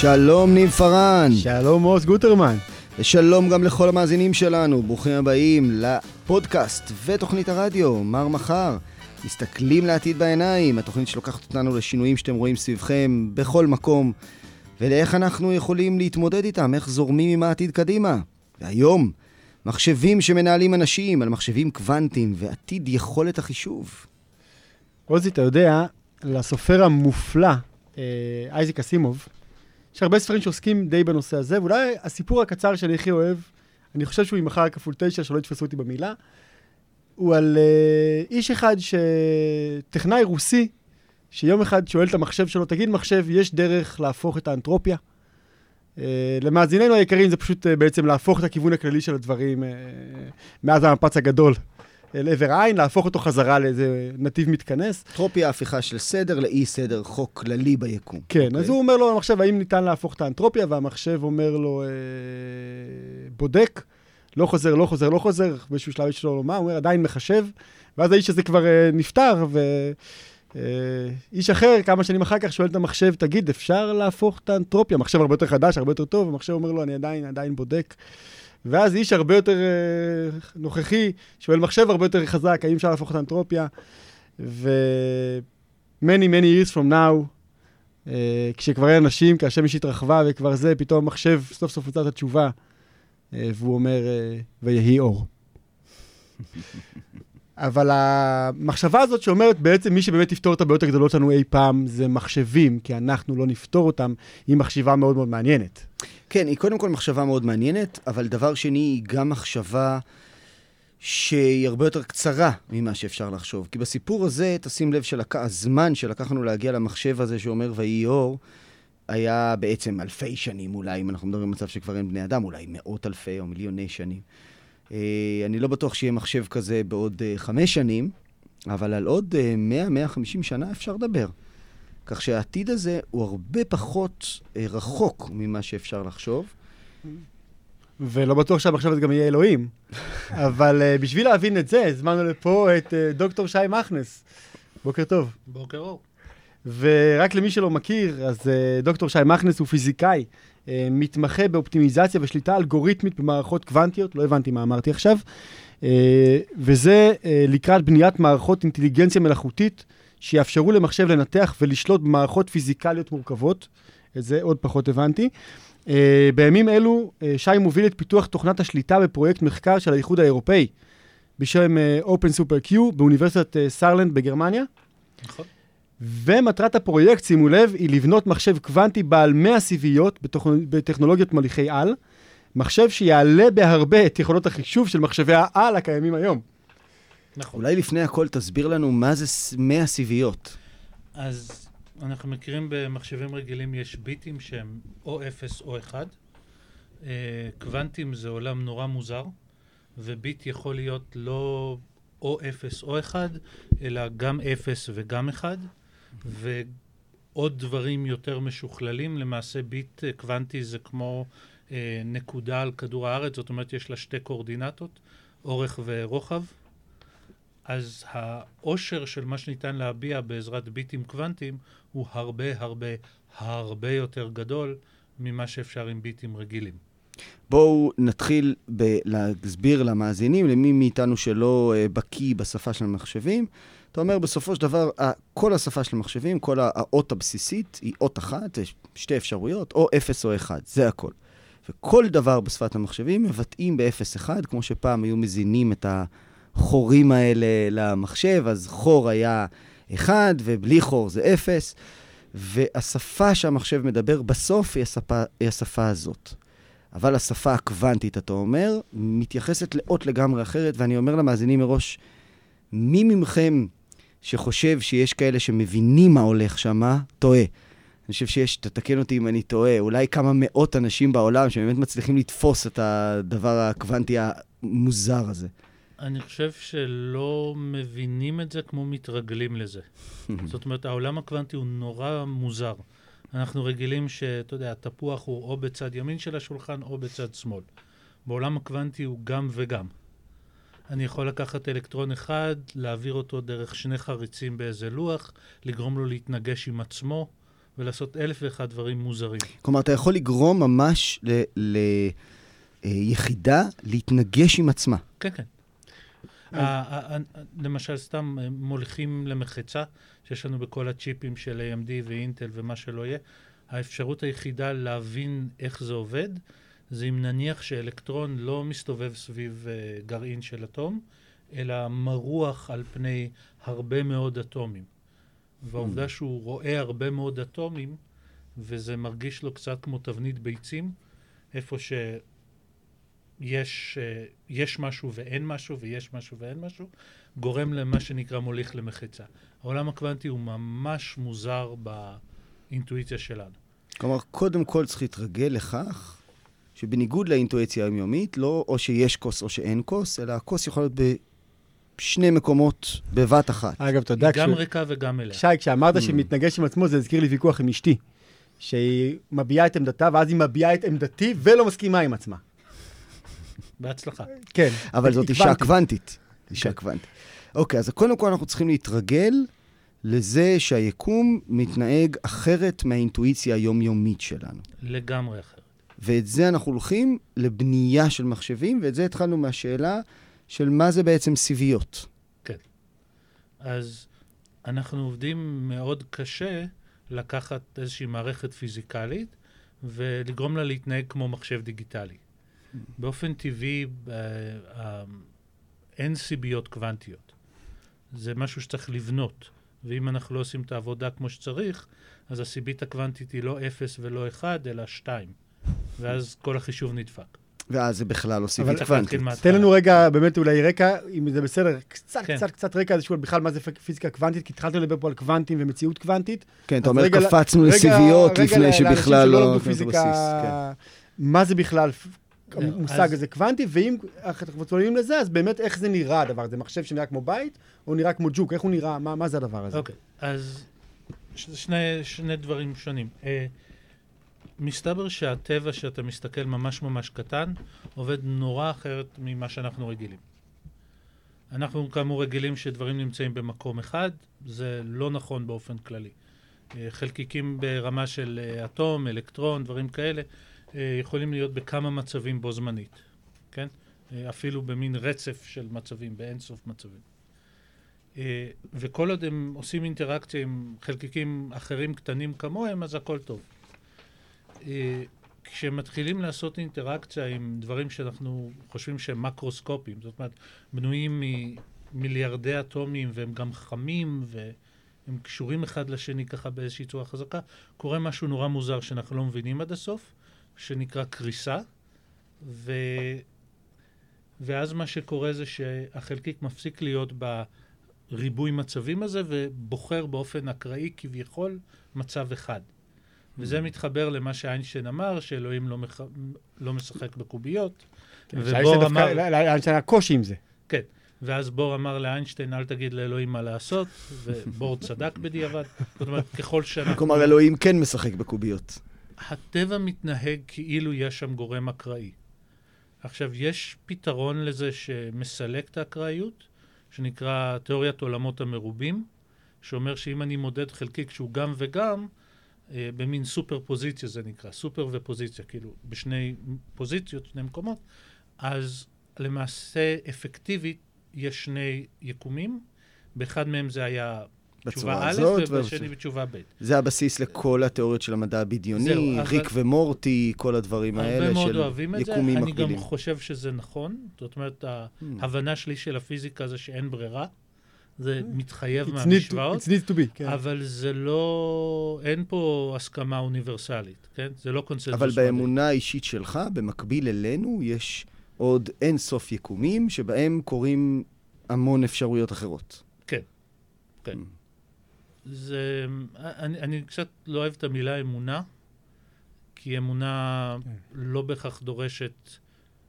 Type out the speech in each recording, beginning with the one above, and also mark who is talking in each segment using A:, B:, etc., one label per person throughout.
A: שלום ניב פארן.
B: שלום עוז גוטרמן.
A: ושלום גם לכל המאזינים שלנו, ברוכים הבאים לפודקאסט ותוכנית הרדיו, מר מחר. מסתכלים לעתיד בעיניים, התוכנית שלוקחת אותנו לשינויים שאתם רואים סביבכם בכל מקום, ולאיך אנחנו יכולים להתמודד איתם, איך זורמים עם העתיד קדימה. והיום, מחשבים שמנהלים אנשים, על מחשבים קוונטיים ועתיד יכולת החישוב.
B: עוזי, אתה יודע, לסופר המופלא, אה, אייזיק אסימוב, יש הרבה ספרים שעוסקים די בנושא הזה, ואולי הסיפור הקצר שאני הכי אוהב, אני חושב שהוא עם מחר כפול תשע, שלא יתפסו אותי במילה, הוא על uh, איש אחד, ש... טכנאי רוסי, שיום אחד שואל את המחשב שלו, תגיד מחשב, יש דרך להפוך את האנטרופיה? Uh, למאזיננו היקרים זה פשוט uh, בעצם להפוך את הכיוון הכללי של הדברים uh, מאז המפץ הגדול אל עבר העין, להפוך אותו חזרה לאיזה נתיב מתכנס.
A: טרופיה, הפיכה של סדר לאי סדר, חוק כללי ביקום.
B: כן, okay. אז הוא אומר לו למחשב, האם ניתן להפוך את האנטרופיה? והמחשב אומר לו, אה, בודק, לא חוזר, לא חוזר, לא חוזר, באיזשהו שלב יש לו, מה? הוא אומר, עדיין מחשב, ואז האיש הזה כבר אה, נפטר, ואיש אה, אחר, כמה שנים אחר כך, שואל את המחשב, תגיד, אפשר להפוך את האנטרופיה? מחשב הרבה יותר חדש, הרבה יותר טוב, המחשב אומר לו, אני עדיין, עדיין בודק. ואז איש הרבה יותר uh, נוכחי, שואל מחשב הרבה יותר חזק, האם אפשר להפוך את האנטרופיה? ו- many many years from now, uh, כשכבר אין אנשים, כשהשמש אישית רחבה וכבר זה, פתאום המחשב סוף סוף מצא את התשובה, uh, והוא אומר, uh, ויהי אור. אבל המחשבה הזאת שאומרת בעצם מי שבאמת יפתור את הבעיות הגדולות שלנו אי פעם זה מחשבים, כי אנחנו לא נפתור אותם, היא מחשבה מאוד מאוד מעניינת.
A: כן, היא קודם כל מחשבה מאוד מעניינת, אבל דבר שני, היא גם מחשבה שהיא הרבה יותר קצרה ממה שאפשר לחשוב. כי בסיפור הזה, תשים לב שהזמן שלקח לנו להגיע למחשב הזה שאומר ויהי אור, היה בעצם אלפי שנים אולי, אם אנחנו מדברים במצב שכבר אין בני אדם, אולי מאות אלפי או מיליוני שנים. אה, אני לא בטוח שיהיה מחשב כזה בעוד אה, חמש שנים, אבל על עוד 100-150 אה, שנה אפשר לדבר. כך שהעתיד הזה הוא הרבה פחות אה, רחוק ממה שאפשר לחשוב.
B: ולא בטוח שהמחשב הזה גם יהיה אלוהים. אבל uh, בשביל להבין את זה, הזמנו לפה את uh, דוקטור שי מכנס. בוקר טוב.
C: בוקר אור.
B: ורק למי שלא מכיר, אז uh, דוקטור שי מכנס הוא פיזיקאי, מתמחה באופטימיזציה ושליטה אלגוריתמית במערכות קוונטיות, לא הבנתי מה אמרתי עכשיו, uh, וזה uh, לקראת בניית מערכות אינטליגנציה מלאכותית שיאפשרו למחשב לנתח ולשלוט במערכות פיזיקליות מורכבות. את זה עוד פחות הבנתי. בימים אלו, שי מוביל את פיתוח תוכנת השליטה בפרויקט מחקר של האיחוד האירופאי, בשם Open Super Q באוניברסיטת סרלנד בגרמניה. נכון. ומטרת הפרויקט, שימו לב, היא לבנות מחשב קוונטי בעל 100 סיביות בטכנולוגיות מוליכי על, מחשב שיעלה בהרבה את יכולות החישוב של מחשבי העל הקיימים היום.
A: נכון. אולי לפני הכל תסביר לנו מה זה 100 סיביות.
C: אז אנחנו מכירים במחשבים רגילים יש ביטים שהם או 0 או 1. אה, קוונטים זה עולם נורא מוזר, וביט יכול להיות לא או 0 או 1, אלא גם 0 וגם 1, ועוד דברים יותר משוכללים. למעשה ביט אה, קוונטי זה כמו אה, נקודה על כדור הארץ, זאת אומרת יש לה שתי קואורדינטות, אורך ורוחב. אז העושר של מה שניתן להביע בעזרת ביטים קוונטיים הוא הרבה הרבה הרבה יותר גדול ממה שאפשר עם ביטים רגילים.
A: בואו נתחיל להסביר למאזינים, למי מאיתנו שלא uh, בקיא בשפה של המחשבים. אתה אומר, בסופו של דבר, כל השפה של המחשבים, כל האות הבסיסית היא אות אחת, יש שתי אפשרויות, או 0 או 1, זה הכל. וכל דבר בשפת המחשבים מבטאים ב-0-1, כמו שפעם היו מזינים את. החורים האלה למחשב, אז חור היה 1 ובלי חור זה 0, והשפה שהמחשב מדבר בסוף היא השפה, היא השפה הזאת. אבל השפה הקוונטית, אתה אומר, מתייחסת לאות לגמרי אחרת, ואני אומר למאזינים מראש, מי ממכם שחושב שיש כאלה שמבינים מה הולך שמה, טועה. אני חושב שיש, תתקן אותי אם אני טועה, אולי כמה מאות אנשים בעולם שבאמת מצליחים לתפוס את הדבר הקוונטי המוזר הזה.
C: אני חושב שלא מבינים את זה כמו מתרגלים לזה. זאת אומרת, העולם הקוונטי הוא נורא מוזר. אנחנו רגילים שאתה יודע, התפוח הוא או בצד ימין של השולחן או בצד שמאל. בעולם הקוונטי הוא גם וגם. אני יכול לקחת אלקטרון אחד, להעביר אותו דרך שני חריצים באיזה לוח, לגרום לו להתנגש עם עצמו, ולעשות אלף ואחד דברים מוזרים.
A: כלומר, אתה יכול לגרום ממש ליחידה להתנגש עם עצמה.
C: כן, כן. ה- ה- ה- למשל, סתם אה, מוליכים למחצה, שיש לנו בכל הצ'יפים של AMD ואינטל ומה שלא יהיה, האפשרות היחידה להבין איך זה עובד, זה אם נניח שאלקטרון לא מסתובב סביב אה, גרעין של אטום, אלא מרוח על פני הרבה מאוד אטומים. והעובדה שהוא רואה הרבה מאוד אטומים, וזה מרגיש לו קצת כמו תבנית ביצים, איפה שיש אה, יש משהו ואין משהו, ויש משהו ואין משהו, גורם למה שנקרא מוליך למחצה. העולם הקוונטי הוא ממש מוזר באינטואיציה שלנו.
A: כלומר, קודם כל צריך להתרגל לכך שבניגוד לאינטואיציה היומיומית, לא או שיש כוס או שאין כוס, אלא הכוס יכולה להיות בשני מקומות בבת אחת.
B: אגב, אתה יודע,
C: היא גם
B: כש-
C: ריקה וגם מלאה.
B: שי, כשאמרת
A: Mm.
B: שמתנגש עם עצמו, זה הזכיר לי ויכוח עם אשתי. שהיא מביעה את עמדתה, ואז היא מביעה את עמדתי ולא מסכימה עם עצמה.
C: בהצלחה.
B: כן.
A: אבל זאת אישה
B: קוונטית.
A: אישה. קוונטית. אוקיי, אז קודם כל אנחנו צריכים להתרגל לזה שהיקום מתנהג אחרת מהאינטואיציה היומיומית שלנו.
C: לגמרי אחרת.
A: ואת זה אנחנו הולכים לבנייה של מחשבים, ואת זה התחלנו מהשאלה של מה זה בעצם סיביות.
C: אז אנחנו עובדים מאוד קשה לקחת איזושהי מערכת פיזיקלית ולגרום לה להתנהג כמו מחשב דיגיטלי. באופן טבעי אה, אה, אין סיביות קוונטיות. זה משהו שצריך לבנות, ואם אנחנו לא עושים את העבודה כמו שצריך, אז הסיבית הקוונטית היא לא 0 ולא 1, אלא 2. ואז כל החישוב נדפק.
A: ואז זה בכלל לא סיבית קוונטית.
B: תן לנו רגע, באמת אולי רקע, אם זה בסדר, קצת,
C: כן.
B: קצת, קצת רקע, איזשהו בכלל מה זה פיזיקה קוונטית, כי התחלת לדבר פה על קוונטים ומציאות קוונטית.
A: כן, אתה אומר,
B: רגע
A: קפצנו
B: רגע-
A: לסיביות
B: רגע
A: לפני
B: לאנשים
A: שבכלל לא...
B: פיזיקה,
A: כן.
B: מה זה בכלל
C: כן,
B: המושג הזה קוונטי, ואם אנחנו צוללים לזה, אז באמת איך זה נראה הדבר הזה? מחשב שנראה כמו בית, או נראה כמו ג'וק? איך הוא נראה? מה מה זה הדבר הזה?
C: אוקיי, אז שני, שני דברים שונים. אה, מסתבר שהטבע שאתה מסתכל ממש ממש קטן, עובד נורא אחרת ממה שאנחנו רגילים. אנחנו כאמור רגילים שדברים נמצאים במקום אחד, זה לא נכון באופן כללי. אה, חלקיקים ברמה של אה, אטום, אלקטרון, דברים כאלה, אה, יכולים להיות בכמה מצבים בו זמנית, כן? אפילו במין רצף של מצבים, באינסוף מצבים. וכל עוד הם עושים אינטראקציה עם חלקיקים אחרים קטנים כמוהם, אז הכל טוב. אה, כשמתחילים לעשות אינטראקציה עם דברים שאנחנו חושבים שהם מקרוסקופיים, זאת אומרת, בנויים ממיליארדי אטומים והם גם חמים והם קשורים אחד לשני ככה באיזושהי צורה חזקה, קורה משהו נורא מוזר שאנחנו לא מבינים עד הסוף, שנקרא קריסה, ו... ואז מה שקורה זה שהחלקיק מפסיק להיות בריבוי מצבים הזה ובוחר באופן אקראי כביכול מצב אחד. וזה מתחבר למה שאיינשטיין אמר, שאלוהים לא, מח... לא משחק בקוביות.
B: כן,
C: ובור אמר-
B: דווקא- לאיינשטיין היה קושי עם זה.
C: כן. ואז בור אמר לאיינשטיין, אל תגיד לאלוהים מה לעשות, ובור צדק בדיעבד. זאת אומרת, ככל שאנחנו...
A: כלומר, אלוהים כן משחק בקוביות.
C: הטבע מתנהג כאילו יש שם גורם אקראי. עכשיו, יש פתרון לזה שמסלק את האקראיות, שנקרא תיאוריית עולמות המרובים, שאומר שאם אני מודד חלקיק שהוא גם וגם, במין סופר פוזיציה זה נקרא, סופר ופוזיציה, כאילו בשני פוזיציות, שני מקומות, אז למעשה אפקטיבית יש שני יקומים, באחד מהם זה היה תשובה א', ובשני בתשובה ב'.
A: זה הבסיס לכל התיאוריות של המדע הבדיוני,
C: זהו, אבל-
A: ריק ומורטי, כל הדברים האלה
C: הרבה מאוד
A: של
C: אוהבים את זה,
A: יקומים
C: אני
A: מקבילים.
C: גם חושב שזה נכון. זאת אומרת,
A: Hmm.
C: ההבנה שלי של הפיזיקה זה שאין ברירה. זה מתחייב
B: It's need to-
C: מהמשוואות,
B: It's need to be, כן.
C: אבל זה לא... אין פה הסכמה אוניברסלית, כן? זה לא קונסנזוס.
A: אבל. באמונה האישית שלך, במקביל אלינו, יש עוד אין סוף יקומים שבהם קורים המון אפשרויות אחרות.
C: כן, כן. זה... אני, אני קצת לא אוהב את המילה אמונה, כי אמונה
B: כן.
C: לא בהכרח דורשת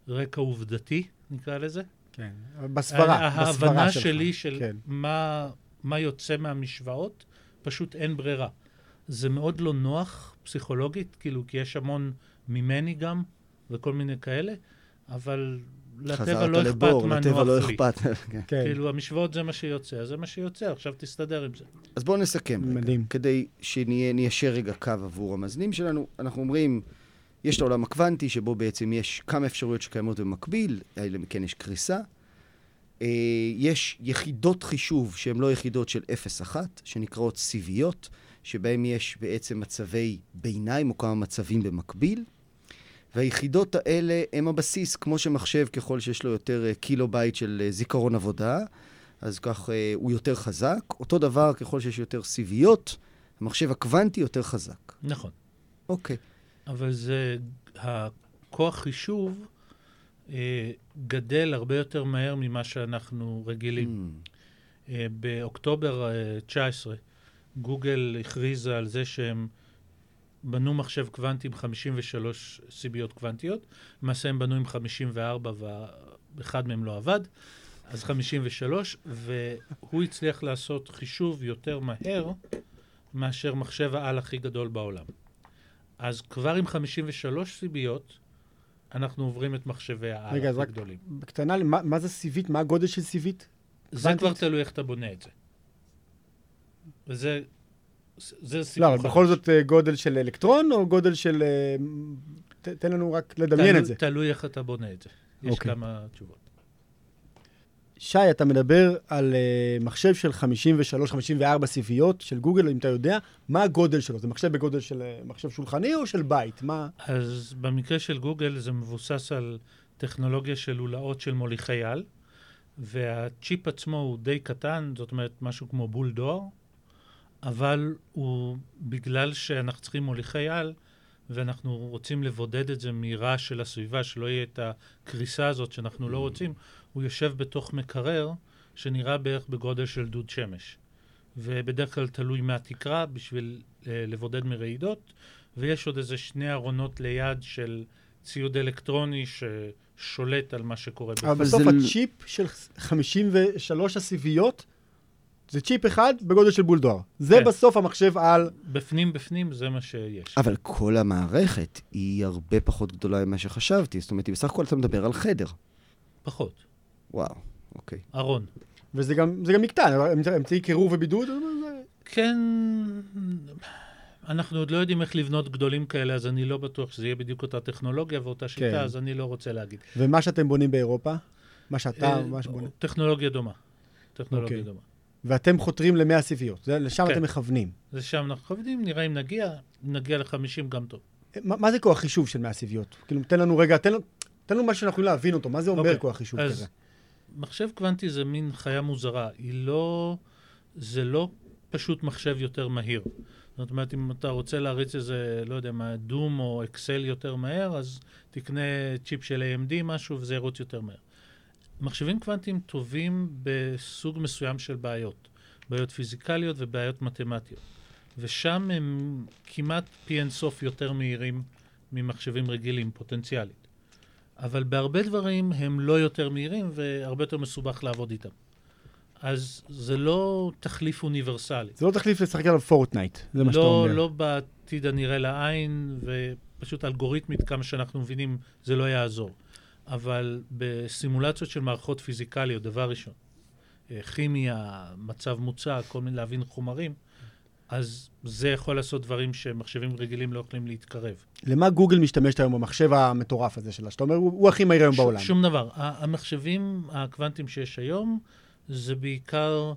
C: רקע עובדתי, נקרא לזה.
B: כן. בסברה,
C: ההבנה
B: בסברה שלך.
C: שלי של
B: כן.
C: מה, מה יוצא מהמשוואות, פשוט אין ברירה. זה מאוד לא נוח פסיכולוגית, כאילו, כי יש המון ממני גם, וכל מיני כאלה, אבל לטבע לא אכפת
A: לבור,
C: מה
A: לטבע לא
C: נוח לי.
A: אכפת. כן.
B: כן,
C: כאילו, המשוואות זה מה שיוצא, אז זה מה שיוצא, עכשיו תסתדר עם זה.
A: אז בואו נסכם. רגע.
B: מדהים.
A: כדי שניישר רגע קו עבור המאזינים שלנו, אנחנו אומרים, יש את העולם הקוונטי, שבו בעצם יש כמה אפשרויות שקיימות במקביל, לאחר מכן יש קריסה. אה, יש יחידות חישוב שהן לא יחידות של 0-1, שנקראות סיביות, שבהן יש בעצם מצבי ביניים או כמה מצבים במקביל. והיחידות האלה הם הבסיס, כמו שמחשב, ככל שיש לו יותר אה, קילו בייט של אה, זיכרון עבודה, אז כך הוא יותר חזק. אותו דבר, ככל שיש יותר סיביות, המחשב הקוונטי יותר חזק.
C: נכון.
A: אוקיי.
C: אבל זה, הכוח חישוב אה, גדל הרבה יותר מהר ממה שאנחנו רגילים.
A: Mm,
C: אה, באוקטובר אה, 19, גוגל הכריזה על זה שהם בנו מחשב קוונטי עם 53 סיביות קוונטיות. למעשה הם בנו עם 54 ואחד מהם לא עבד, אז 53, והוא הצליח לעשות חישוב יותר מהר מאשר מחשב העל הכי גדול בעולם. אז כבר עם 53 סיביות, אנחנו עוברים את מחשבי העל
B: רגע, אז רק-. בקטנה, מה מה זה סיבית? מה הגודל של סיבית?
C: זה
B: קוונטית?
C: כבר תלוי איך אתה בונה את זה. וזה זה סיפור
B: לא, אבל בכל זאת אה, גודל של אלקטרון, או גודל של... אה, ת- תן לנו רק לדמיין
C: תלוי-
B: את זה.
C: תלוי איך אתה בונה את זה. יש
B: אוקיי.
C: כמה תשובות.
B: שי, אתה מדבר על uh, מחשב של 53-54 סיביות של גוגל, אם אתה יודע, מה הגודל שלו? זה מחשב בגודל של uh, מחשב שולחני או של בית? מה?
C: אז במקרה של גוגל זה מבוסס על טכנולוגיה של לולאות של מוליכי על, והצ'יפ עצמו הוא די קטן, זאת אומרת משהו כמו בול דואר, אבל הוא, בגלל שאנחנו צריכים מוליכי על, ואנחנו רוצים לבודד את זה מרעש של הסביבה, שלא יהיה את הקריסה הזאת שאנחנו לא רוצים, הוא יושב בתוך מקרר שנראה בערך בגודל של דוד שמש. ובדרך כלל תלוי מהתקרה בשביל אה, לבודד מרעידות, ויש עוד איזה שני ארונות ליד של ציוד אלקטרוני ששולט על מה שקורה
B: אבל
A: אבל
B: בסוף
A: זה-
B: הצ'יפ של 53 הסיביות, זה צ'יפ אחד בגודל של בולדואר. זה
C: כן.
B: בסוף המחשב על...
C: בפנים בפנים זה מה שיש.
A: אבל כל המערכת היא הרבה פחות גדולה ממה שחשבתי. זאת אומרת, בסך הכל אתה מדבר על חדר.
C: פחות.
A: וואו, אוקיי.
C: ארון.
B: וזה גם, זה גם מקטן, אמצע- אמצעי קירור ובידוד,
C: כן, אנחנו עוד לא יודעים איך לבנות גדולים כאלה, אז אני לא בטוח שזה יהיה בדיוק אותה טכנולוגיה ואותה שיטה,
B: כן.
C: אז אני לא רוצה להגיד.
B: ומה שאתם בונים באירופה, מה שאתה,
C: אה,
B: מה שבונים,
C: טכנולוגיה דומה. טכנולוגיה
B: אוקיי.
C: דומה.
B: ואתם חותרים ל-100 סיביות, זה- לשם
C: כן.
B: אתם מכוונים.
C: זה שם אנחנו חווים, נראה אם נגיע, אם נגיע ל-50 גם טוב.
B: מה, מה זה כוח חישוב של 100 סיביות? כאילו, תן לנו רגע, תן, תן לנו משהו שאנחנו יכולים להבין אותו, מה זה אומר
C: אוקיי,
B: כוח חישוב
C: אז-
B: כזה?
C: מחשב קוונטי זה מין חיה מוזרה, היא לא... זה לא פשוט מחשב יותר מהיר. זאת אומרת, אם אתה רוצה להריץ איזה, לא יודע מה, דום או אקסל יותר מהר, אז תקנה צ'יפ של AMD משהו וזה ירוץ יותר מהר. מחשבים קוונטיים טובים בסוג מסוים של בעיות, בעיות פיזיקליות ובעיות מתמטיות. ושם הם כמעט פי אינסוף יותר מהירים ממחשבים רגילים, פוטנציאלית. אבל בהרבה דברים הם לא יותר מהירים והרבה יותר מסובך לעבוד איתם. אז זה לא תחליף אוניברסלי.
B: זה לא תחליף לשחק עליו פורטנייט, זה מה שאתה
C: לא,
B: אומר.
C: לא בעתיד הנראה לעין, ופשוט אלגוריתמית, כמה שאנחנו מבינים, זה לא יעזור. אבל בסימולציות של מערכות פיזיקליות, דבר ראשון, אה, כימיה, מצב מוצק, כל מיני להבין חומרים, אז זה יכול לעשות דברים שמחשבים רגילים לא יכולים להתקרב.
B: למה גוגל משתמשת היום במחשב המטורף הזה שלה? שאתה אומר, הוא, הוא הכי מהיר היום
C: ש-
B: בעולם.
C: שום דבר. המחשבים הקוונטיים שיש היום, זה בעיקר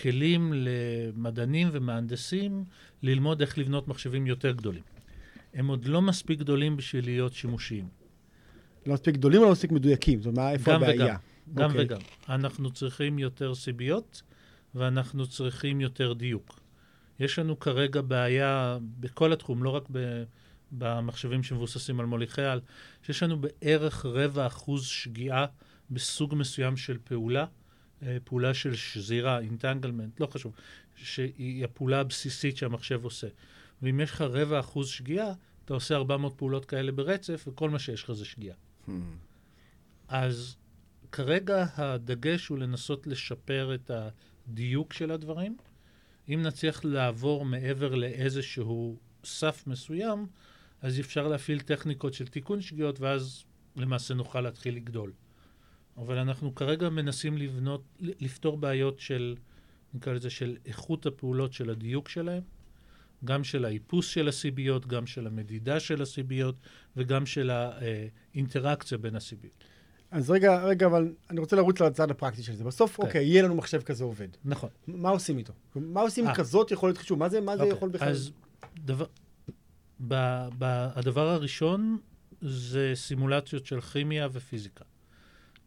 C: כלים למדענים ומהנדסים ללמוד איך לבנות מחשבים יותר גדולים. הם עוד לא מספיק גדולים בשביל להיות שימושיים.
B: לא מספיק גדולים או לא מספיק מדויקים? זאת אומרת, איפה
C: גם
B: הבעיה?
C: וגם. גם
B: אוקיי.
C: וגם. אנחנו צריכים יותר סיביות, ואנחנו צריכים יותר דיוק. יש לנו כרגע בעיה בכל התחום, לא רק ב, במחשבים שמבוססים על מוליכי על, שיש לנו בערך רבע אחוז שגיאה בסוג מסוים של פעולה, אה, פעולה של שזירה, אינטנגלמנט, לא חשוב, שהיא הפעולה הבסיסית שהמחשב עושה. ואם יש לך רבע אחוז שגיאה, אתה עושה 400 פעולות כאלה ברצף, וכל מה שיש לך זה שגיאה.
A: Hmm.
C: אז כרגע הדגש הוא לנסות לשפר את הדיוק של הדברים. אם נצליח לעבור מעבר לאיזשהו סף מסוים, אז אפשר להפעיל טכניקות של תיקון שגיאות, ואז למעשה נוכל להתחיל לגדול. אבל אנחנו כרגע מנסים לבנות, לפתור בעיות של, נקרא לזה, של איכות הפעולות של הדיוק שלהם, גם של האיפוס של הסיביות, גם של המדידה של הסיביות וגם של האינטראקציה בין הסיביות.
B: אז רגע, רגע, אבל אני רוצה לרוץ לצד הפרקטי של זה. בסוף,
C: כן.
B: אוקיי, יהיה לנו מחשב כזה עובד.
C: נכון.
B: מה עושים איתו? מה עושים עם
C: אה.
B: כזאת יכולת חישוב? מה זה, מה זה
C: אוקיי,
B: יכול בכלל?
C: אז דבר, ב, ב, הדבר הראשון זה סימולציות של כימיה ופיזיקה.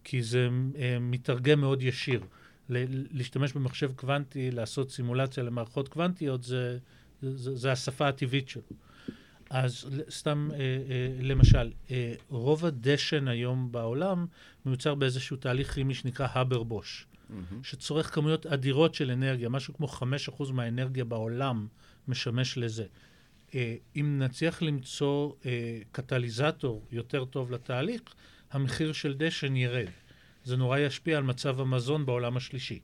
C: כי זה אה, מתרגם מאוד ישיר. להשתמש במחשב קוונטי, לעשות סימולציה למערכות קוונטיות, זה, זה, זה השפה הטבעית שלו. אז סתם, אה, אה, למשל, אה, רוב הדשן היום בעולם מיוצר באיזשהו תהליך כימי שנקרא האבר בוש. שצורך כמויות אדירות של אנרגיה, משהו כמו 5% מהאנרגיה בעולם משמש לזה. אה, אם נצליח למצוא אה, קטליזטור יותר טוב לתהליך, המחיר של דשן ירד. זה נורא ישפיע על מצב המזון בעולם השלישי.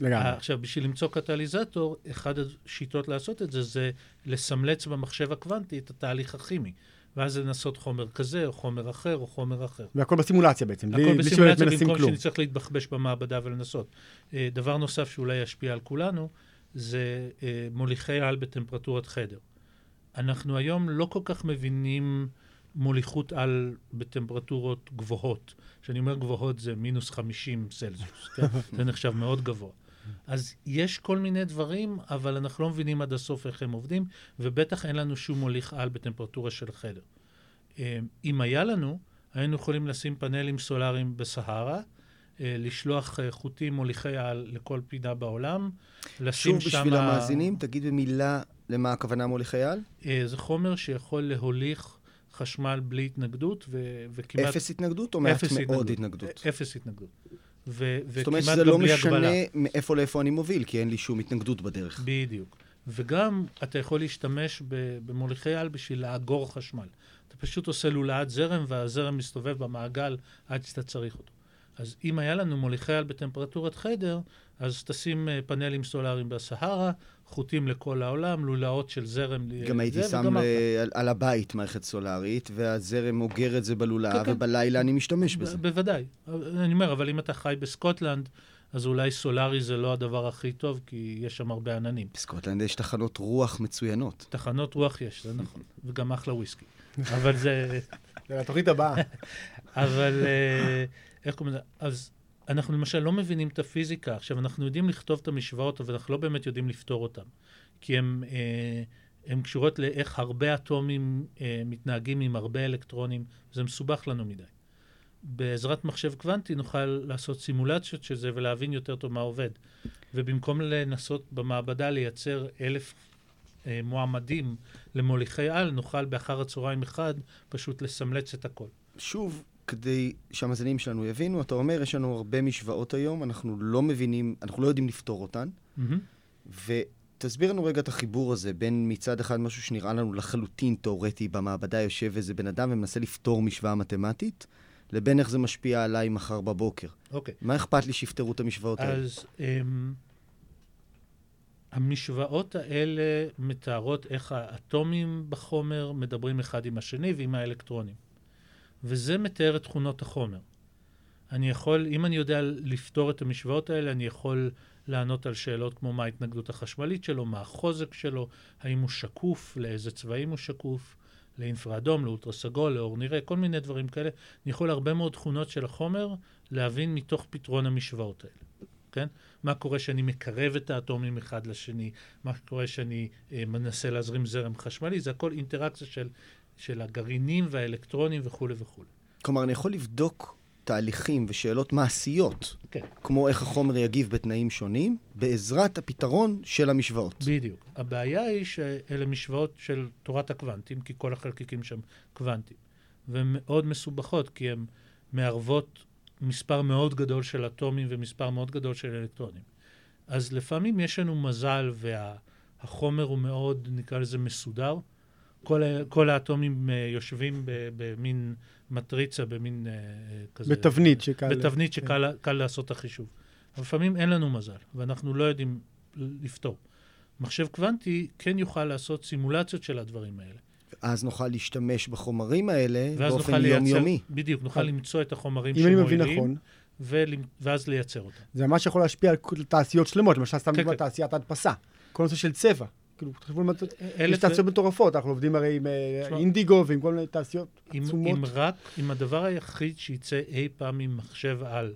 B: לגמרי.
C: עכשיו, בשביל למצוא קטליזטור, אחת השיטות לעשות את זה, זה לסמלץ במחשב הקוונטי את התהליך הכימי. ואז לנסות חומר כזה, או חומר אחר, או חומר אחר.
B: והכל בסימולציה בעצם, בלי
C: הכל
B: בלי שבאמת
C: בסימולציה
B: מנסים
C: במקום
B: כלום.
C: שנצטרך להתבחבש במעבדה ולנסות. אה, דבר נוסף שאולי ישפיע על כולנו, זה אה, מוליכי על בטמפרטורת חדר. אנחנו היום לא כל כך מבינים מוליכות על בטמפרטורות גבוהות. כשאני אומר גבוהות זה מינוס 50 סלזיוס, כן? זה נחשב מאוד גבוה. אז יש כל מיני דברים, אבל אנחנו לא מבינים עד הסוף איך הם עובדים, ובטח אין לנו שום מוליך על בטמפרטורה של חדר. אה, אם היה לנו, היינו יכולים לשים פאנלים סולאריים בסהרה, אה, לשלוח אה, חוטים מוליכי על לכל פינה בעולם, לשים
A: שוב,
C: שם...
A: בשביל המאזינים, תגיד במילה למה הכוונה מוליכי על.
C: זה חומר שיכול להוליך חשמל בלי התנגדות, ו- וכמעט...
A: אפס התנגדות או מעט מאוד התנגדות?
C: אפס התנגדות. ו-
A: זאת אומרת
C: וכמעט
A: שזה
C: גם
A: לא
C: בלי
A: משנה
C: הגבלה.
A: מאיפה לאיפה אני מוביל, כי אין לי שום התנגדות בדרך.
C: בדיוק. וגם אתה יכול להשתמש במוליכי על בשביל לאגור חשמל. אתה פשוט עושה לולאת זרם, והזרם מסתובב במעגל עד שאתה צריך אותו. אז אם היה לנו מוליכי על בטמפרטורת חדר, אז תשים אה, פאנלים סולאריים בסהרה, חוטים לכל העולם, לולאות של זרם.
A: גם
C: זה,
A: הייתי שם. ל- על- על הבית מערכת סולארית, והזרם אוגר את זה בלולאה,
C: כן, כן.
A: ובלילה אני משתמש
C: ב-
A: בזה.
C: בוודאי. אני אומר, אבל אם אתה חי בסקוטלנד, אז אולי סולארי זה לא הדבר הכי טוב, כי יש שם הרבה עננים.
A: בסקוטלנד יש תחנות רוח מצוינות.
C: תחנות רוח יש, זה נכון. וגם אחלה וויסקי. אבל זה...
B: זה התוכנית הבאה.
C: אבל אה, איך קוראים לזה? אז אנחנו למשל לא מבינים את הפיזיקה. עכשיו, אנחנו יודעים לכתוב את המשוואות, אבל אנחנו לא באמת יודעים לפתור אותן. כי הן אה, קשורות לאיך הרבה אטומים אה, מתנהגים עם הרבה אלקטרונים, זה מסובך לנו מדי. בעזרת מחשב קוונטי נוכל לעשות סימולציות של זה ולהבין יותר טוב מה עובד. ובמקום לנסות במעבדה לייצר אלף אה, מועמדים למוליכי על, נוכל באחר הצהריים אחד פשוט לסמלץ את הכל.
A: שוב, כדי שהמאזינים שלנו יבינו, אתה אומר, יש לנו הרבה משוואות היום, אנחנו לא מבינים, אנחנו לא יודעים לפתור אותן, ותסביר לנו רגע את החיבור הזה בין מצד אחד משהו שנראה לנו לחלוטין תיאורטי, במעבדה יושב איזה בן אדם ומנסה לפתור משוואה מתמטית, לבין איך זה משפיע עליי מחר בבוקר.
C: אוקיי.
A: מה אכפת לי שיפתרו את המשוואות האלה?
C: אז um, המשוואות האלה מתארות איך האטומים בחומר מדברים אחד עם השני ועם האלקטרונים. וזה מתאר את תכונות החומר. אני יכול, אם אני יודע לפתור את המשוואות האלה, אני יכול לענות על שאלות כמו מה ההתנגדות החשמלית שלו, מה החוזק שלו, האם הוא שקוף, לאיזה צבעים הוא שקוף, לאינפרה-אדום, לאולטרסגול, לאור נראה, כל מיני דברים כאלה. אני יכול הרבה מאוד תכונות של החומר להבין מתוך פתרון המשוואות האלה, כן? מה קורה שאני מקרב את האטומים אחד לשני, מה קורה שאני אה, מנסה להזרים זרם חשמלי, זה הכל אינטראקציה של, של הגרעינים והאלקטרונים וכולי וכולי.
A: כלומר, אני יכול לבדוק תהליכים ושאלות מעשיות,
C: כן.
A: כמו איך החומר יגיב בתנאים שונים, בעזרת הפתרון של המשוואות.
C: בדיוק. הבעיה היא שאלה משוואות של תורת הקוונטים, כי כל החלקיקים שם קוונטים. והן מאוד מסובכות, כי הן מערבות מספר מאוד גדול של אטומים ומספר מאוד גדול של אלקטרונים. אז לפעמים יש לנו מזל והחומר הוא מאוד, נקרא לזה, מסודר. כל, כל האטומים אה, יושבים במין מטריצה, במין אה, כזה...
B: בתבנית שקל...
C: בתבנית
B: כן.
C: שקל קל לעשות את החישוב. אבל לפעמים אין לנו מזל, ואנחנו לא יודעים לפתור. מחשב קוונטי כן יוכל לעשות סימולציות של הדברים האלה.
A: אז נוכל להשתמש בחומרים האלה באופן יומיומי.
C: בדיוק, נוכל למצוא את החומרים
B: אם אני מבין
C: שמועילים,
B: נכון,
C: ואז לייצר אותם.
B: זה ממש יכול להשפיע על תעשיות שלמות, למשל סתם
C: כן,
B: דוגמא
C: כן.
B: תעשיית ההדפסה. כל נושא של צבע. כאילו, תחשבו על מה...
C: אלף
B: יש תעשיות מטורפות, אנחנו עובדים הרי עם אה, אינדיגו ועם כל מיני תעשיות עצומות.
C: אם רק, אם הדבר היחיד שיצא אי פעם ממחשב על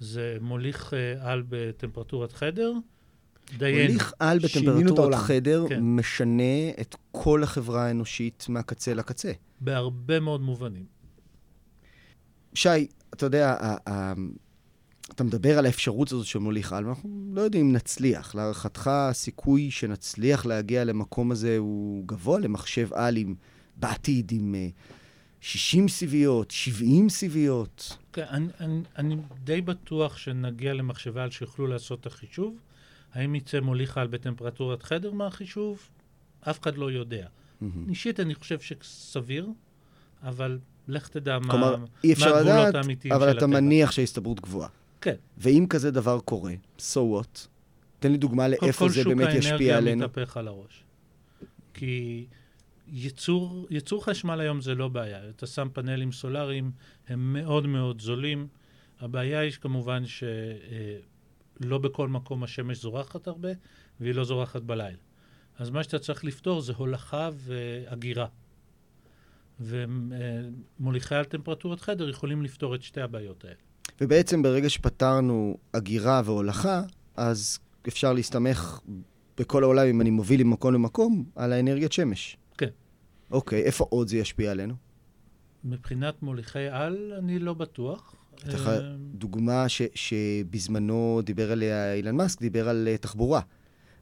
C: זה מוליך אה, על בטמפרטורת חדר, דיינו.
A: מוליך על בטמפרטורת. חדר
C: כן.
A: משנה את כל החברה האנושית מהקצה לקצה.
C: בהרבה מאוד מובנים.
A: שי, אתה יודע, אתה מדבר על האפשרות הזאת של מוליך על, ואנחנו לא יודעים אם נצליח. להערכתך, הסיכוי שנצליח להגיע למקום הזה הוא גבוה למחשב על עם, בעתיד עם אה, 60 סיביות, 70 סיביות.
C: כן, אני, אני, אני די בטוח שנגיע למחשבי על שיוכלו לעשות את החישוב. האם יצא מוליך על בטמפרטורת חדר מהחישוב? אף אחד לא יודע.
A: מהמם.
C: אישית אני חושב שסביר, אבל לך תדע מה,
A: כלומר, אי אפשר
C: מה הגבולות
A: לדעת,
C: האמיתיים
A: אבל
C: של
A: אתה
C: הטבע.
A: מניח שההסתברות גבוהה.
C: כן.
A: ואם כזה דבר קורה, so what? תן לי דוגמה
C: כל,
A: לאיפה
C: כל
A: זה
C: שוק
A: באמת ישפיע
C: האנרגיה
A: עלינו.
C: מתהפך על הראש. כי ייצור, ייצור חשמל היום זה לא בעיה. אתה שם פאנלים סולאריים, הם מאוד מאוד זולים. הבעיה היא כמובן שלא בכל מקום השמש זורחת הרבה, והיא לא זורחת בלילה. אז מה שאתה צריך לפתור זה הולכה ואגירה. ומוליכי על טמפרטורת חדר יכולים לפתור את שתי הבעיות האלה.
A: ובעצם ברגע שפתרנו אגירה והולכה, אז אפשר להסתמך בכל העולם, אם אני מוביל ממקום למקום, על האנרגיית שמש.
C: כן.
A: אוקיי, איפה עוד זה ישפיע עלינו?
C: מבחינת מוליכי על, אני לא בטוח. אה,
A: דוגמה ש, שבזמנו דיבר עליה אילן מאסק, דיבר על uh, תחבורה.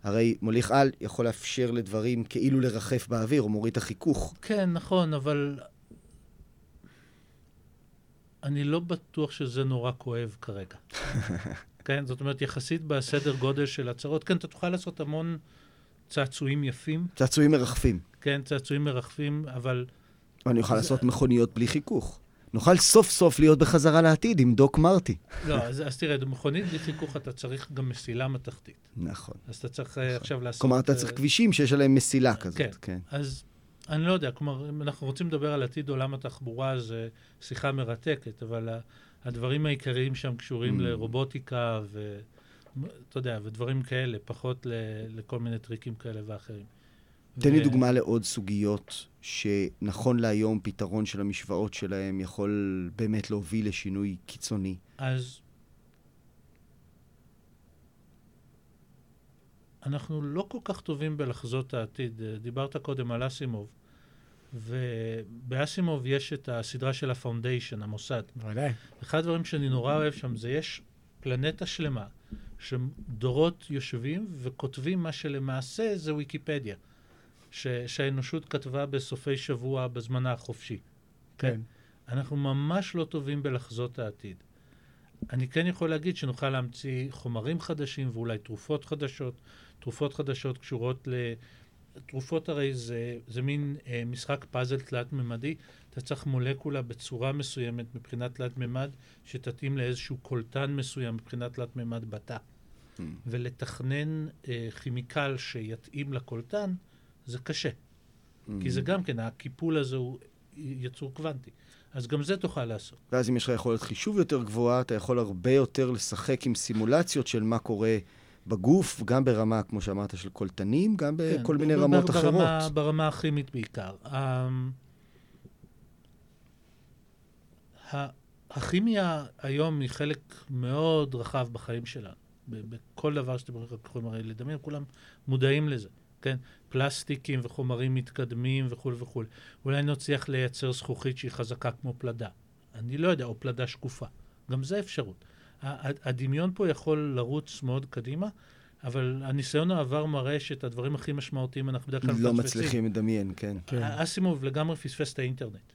A: הרי מוליך על יכול לאפשר לדברים כאילו לרחף באוויר, הוא מוריד את החיכוך.
C: כן, נכון, אבל אני לא בטוח שזה נורא כואב כרגע. כן, זאת אומרת, יחסית בסדר גודל של הצהרות, כן, אתה תוכל לעשות המון צעצועים יפים,
A: צעצועים מרחפים.
C: כן, צעצועים מרחפים, אבל
A: ואני אוכל לעשות מכוניות בלי חיכוך. נוכל סוף סוף להיות בחזרה לעתיד עם דוק מרטי.
C: לא, אז, אז תראה, במכונית בלי חיכוך אתה צריך גם מסילה מתכתית.
A: נכון.
C: אז אתה צריך אה, עכשיו לעשות...
A: כלומר, אתה
C: אה,
A: צריך כבישים שיש עליהם מסילה כזאת.
C: כן.
A: כן.
C: אז אני לא יודע, כלומר, אם אנחנו רוצים לדבר על עתיד עולם התחבורה, זו שיחה מרתקת, אבל הדברים העיקריים שם קשורים
A: Mm.
C: לרובוטיקה ו... אתה יודע, ודברים כאלה, פחות ל... לכל מיני טריקים כאלה ואחרים.
A: תן לי
C: ו-
A: דוגמה לעוד סוגיות שנכון להיום פתרון של המשוואות שלהם יכול באמת להוביל לשינוי קיצוני.
C: אז אנחנו לא כל כך טובים בלחזות העתיד. דיברת קודם על אסימוב, ובאסימוב יש את הסדרה של הפאונדיישן, המוסד.
B: בוודאי.
C: אחד הדברים שאני נורא אוהב שם זה יש פלנטה שלמה שדורות יושבים וכותבים מה שלמעשה זה ויקיפדיה, ש, שהאנושות כתבה בסופי שבוע בזמנה החופשי.
B: כן.
C: אנחנו ממש לא טובים בלחזות העתיד. אני כן יכול להגיד שנוכל להמציא חומרים חדשים ואולי תרופות חדשות. תרופות חדשות קשורות ל... תרופות הרי זה, זה מין אה, משחק פאזל תלת-ממדי. אתה צריך מולקולה בצורה מסוימת מבחינת תלת-ממד, שתתאים לאיזשהו קולטן מסוים מבחינת תלת-ממד בתא.
A: Mm.
C: ולתכנן אה, כימיקל שיתאים לקולטן, זה קשה. כי זה גם כן, הקיפול הזה הוא יצור קוונטי. אז גם זה תוכל לעשות.
A: ואז אם יש לך יכולת חישוב יותר גבוהה, אתה יכול הרבה יותר לשחק עם סימולציות של מה קורה בגוף, גם ברמה, כמו שאמרת, של קולטנים, גם
C: כן,
A: בכל מיני רמות
C: ב-
A: אחרות.
C: ברמה, ברמה הכימית בעיקר. אמ, הכימיה היום היא חלק מאוד רחב בחיים שלנו. בכל דבר שאתם יכולים הרי לדמיין, כולם מודעים לזה, כן? פלסטיקים וחומרים מתקדמים וכולי וכולי. אולי נצליח לייצר זכוכית שהיא חזקה כמו פלדה. אני לא יודע, או פלדה שקופה. גם זה אפשרות. הדמיון פה יכול לרוץ מאוד קדימה, אבל הניסיון העבר מראה שאת הדברים הכי משמעותיים אנחנו בדרך כלל
A: לא
C: מפספסים.
A: מצליחים לדמיין, כן.
B: כן.
C: אסימוב לגמרי פספס את האינטרנט.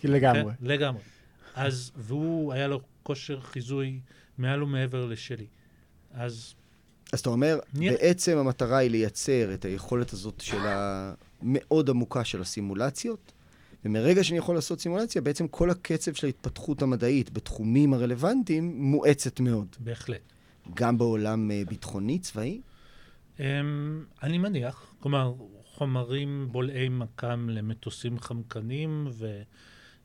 B: כן, לגמרי.
C: כן? לגמרי. אז, והוא, היה לו כושר חיזוי מעל ומעבר לשלי. אז
A: אז אתה אומר,
C: נראה-
A: בעצם המטרה היא לייצר את היכולת הזאת של המאוד עמוקה של הסימולציות, ומרגע שאני יכול לעשות סימולציה, בעצם כל הקצב של ההתפתחות המדעית בתחומים הרלוונטיים מואצת מאוד.
C: בהחלט.
A: גם בעולם אה, ביטחוני, צבאי,
C: אמ, אני מניח, כלומר, חומרים בולעי מקם למטוסים חמקנים,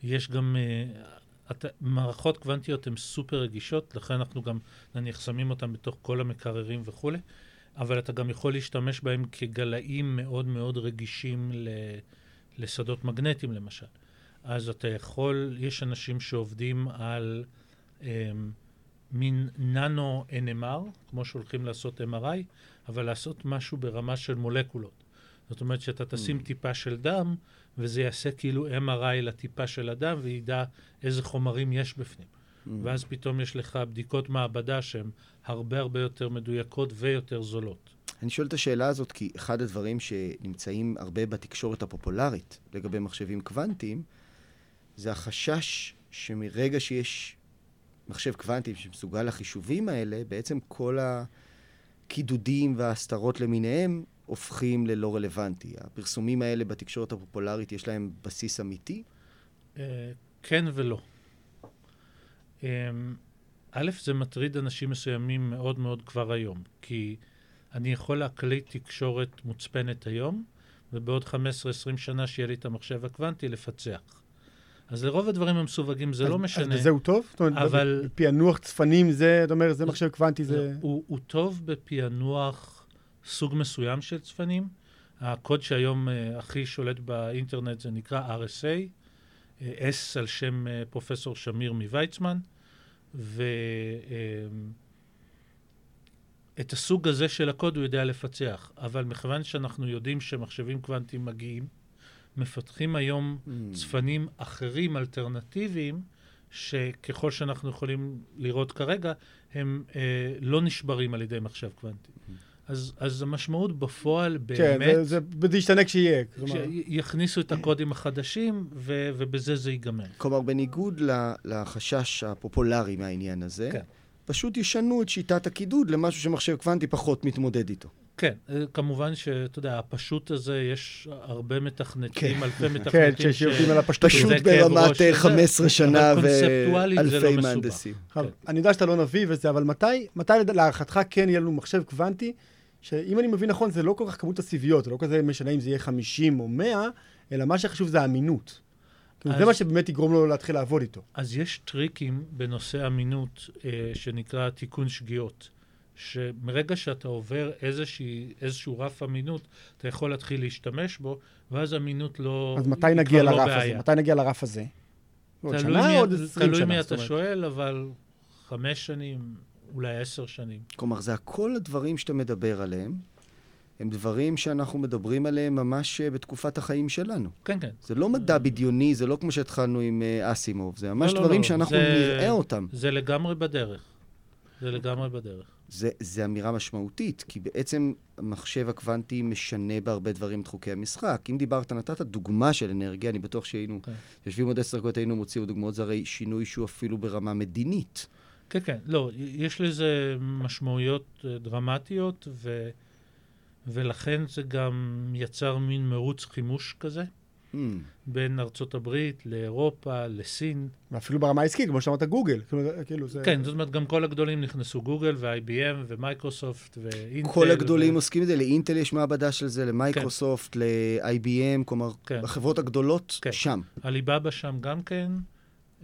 C: ויש גם... אה, הת- מערכות קוונטיות הן סופר רגישות, לכן אנחנו גם, נניח, שמים אותן בתוך כל המקררים וכולי, אבל אתה גם יכול להשתמש בהם כגלאים מאוד מאוד רגישים ל- לשדות מגנטיים, למשל. אז אתה יכול, יש אנשים שעובדים על אמ, מין ננו NMR, כמו שהולכים לעשות MRI, אבל לעשות משהו ברמה של מולקולות. זאת אומרת שאתה תשים
A: Mm.
C: טיפה של דם, וזה יעשה כאילו MRI לטיפה של הדם, וידע איזה חומרים יש בפנים.
A: Mm.
C: ואז פתאום יש לך בדיקות מעבדה שהן הרבה הרבה יותר מדויקות ויותר זולות.
A: אני שואל את השאלה הזאת כי אחד הדברים שנמצאים הרבה בתקשורת הפופולרית לגבי מחשבים קוונטיים, זה החשש שמרגע שיש מחשב קוונטי שמסוגל לחישובים האלה, בעצם כל הקידודים וההסתרות למיניהם הופכים ללא רלוונטי. הפרסומים האלה בתקשורת הפופולרית, יש להם בסיס אמיתי?
C: אה, כן ולא. אה, א', זה מטריד אנשים מסוימים מאוד מאוד כבר היום, כי אני יכול להקליט תקשורת מוצפנת היום, ובעוד 15-20 שנה שיהיה לי את המחשב הקוונטי לפצח. אז לרוב הדברים המסווגים זה
B: אז-
C: לא משנה.
B: אז זהו טוב? זאת אומרת,
C: אבל-
B: בפענוח צפנים זה, אתה אומר, זה מחשב קוונטי, זה...
C: הוא, הוא טוב בפענוח סוג מסוים של צפנים. הקוד שהיום uh, הכי שולט באינטרנט זה נקרא RSA, uh, S על שם uh, פרופסור שמיר מוויצמן, ואת uh, הסוג הזה של הקוד הוא יודע לפצח. אבל מכיוון שאנחנו יודעים שמחשבים קוונטיים מגיעים, מפתחים היום
A: Mm.
C: צפנים אחרים, אלטרנטיביים, שככל שאנחנו יכולים לראות כרגע, הם אה, לא נשברים על ידי מחשב קוונטי. אז, אז המשמעות בפועל
B: כן,
C: באמת,
B: זה- זה זה ישתנה כשיהיה. כלומר,
C: שיכניסו את הקודים החדשים, ו, ובזה זה ייגמר.
A: כלומר, בניגוד ל- לחשש הפופולרי מהעניין הזה,
C: כן.
A: פשוט ישנו את שיטת הקידוד למשהו שמחשב קוונטי פחות מתמודד איתו.
C: כן, אה, כמובן שאתה יודע, הפשוט הזה, יש הרבה מתכנתים,
A: כן.
C: אלפי
B: כן,
C: מתכנתים
B: שיודעים על הפשטות.
A: פשוט ברמת
C: ראש,
A: אה,
C: זה-
A: 15 שנה
C: לא
A: ואלפי
C: מסובך.
A: מהנדסים.
C: כן.
B: אני יודע שאתה לא נביא וזה, אבל מתי, מתי להערכתך כן יהיה לנו מחשב קוונטי, שאם אני מבין נכון, זה לא כל כך כמות הסיביות, זה לא כזה משנה אם זה יהיה 50 או 100, אלא מה שחשוב זה האמינות. כאילו, זה
C: אז-
B: מה שבאמת יגרום לו להתחיל לעבוד איתו.
C: אז יש טריקים בנושא אמינות אה, שנקרא תיקון שגיאות. שמרגע שאתה עובר איזושהי, איזשהו רף אמינות, אתה יכול להתחיל להשתמש בו, ואז אמינות לא...
B: אז מתי נגיע
C: לא
B: לרף
C: בעיה.
B: הזה? מתי נגיע לרף הזה? עוד שנה
C: מי-
B: או עוד 20 שנה?
C: תלוי מי אתה. שואל, אבל חמש שנים, אולי עשר שנים.
A: כלומר, זה הכל הדברים שאתה מדבר עליהם, הם דברים שאנחנו מדברים עליהם ממש אה, בתקופת החיים שלנו.
C: כן, כן.
A: זה לא מדע בדיוני, זה לא כמו שהתחלנו עם אה, אסימוב, זה ממש
C: לא, לא,
A: דברים
C: לא,
A: שאנחנו
C: זה-
A: נראה אותם.
C: זה לגמרי בדרך. זה לגמרי בדרך.
A: זה, זה אמירה משמעותית, כי בעצם המחשב הקוונטי משנה בהרבה דברים את חוקי המשחק. אם דיברת, נתת דוגמה של אנרגיה, אני בטוח שהיינו,
C: כן.
A: יושבים עוד עשר דקות, היינו מוציאים דוגמאות, זה הרי שינוי שהוא אפילו ברמה מדינית.
C: כן, כן. לא, יש לזה משמעויות אה, דרמטיות, ו... ולכן זה גם יצר מין מרוץ חימוש כזה
A: Hmm.
C: בין ארצות הברית לאירופה, לסין.
B: ואפילו ברמה העסקית, כמו שאמרת, גוגל. כאילו, זה...
C: כן, זאת אומרת, גם כל הגדולים נכנסו, גוגל ו-IBM ומייקרוסופט ואינטל.
A: כל הגדולים
C: ו...
A: עוסקים בזה, לאינטל יש מעבדה של זה, למייקרוסופט, ל-IBM, כלומר,
C: כן.
A: החברות הגדולות
C: כן.
A: שם.
C: עליבאבא שם גם כן.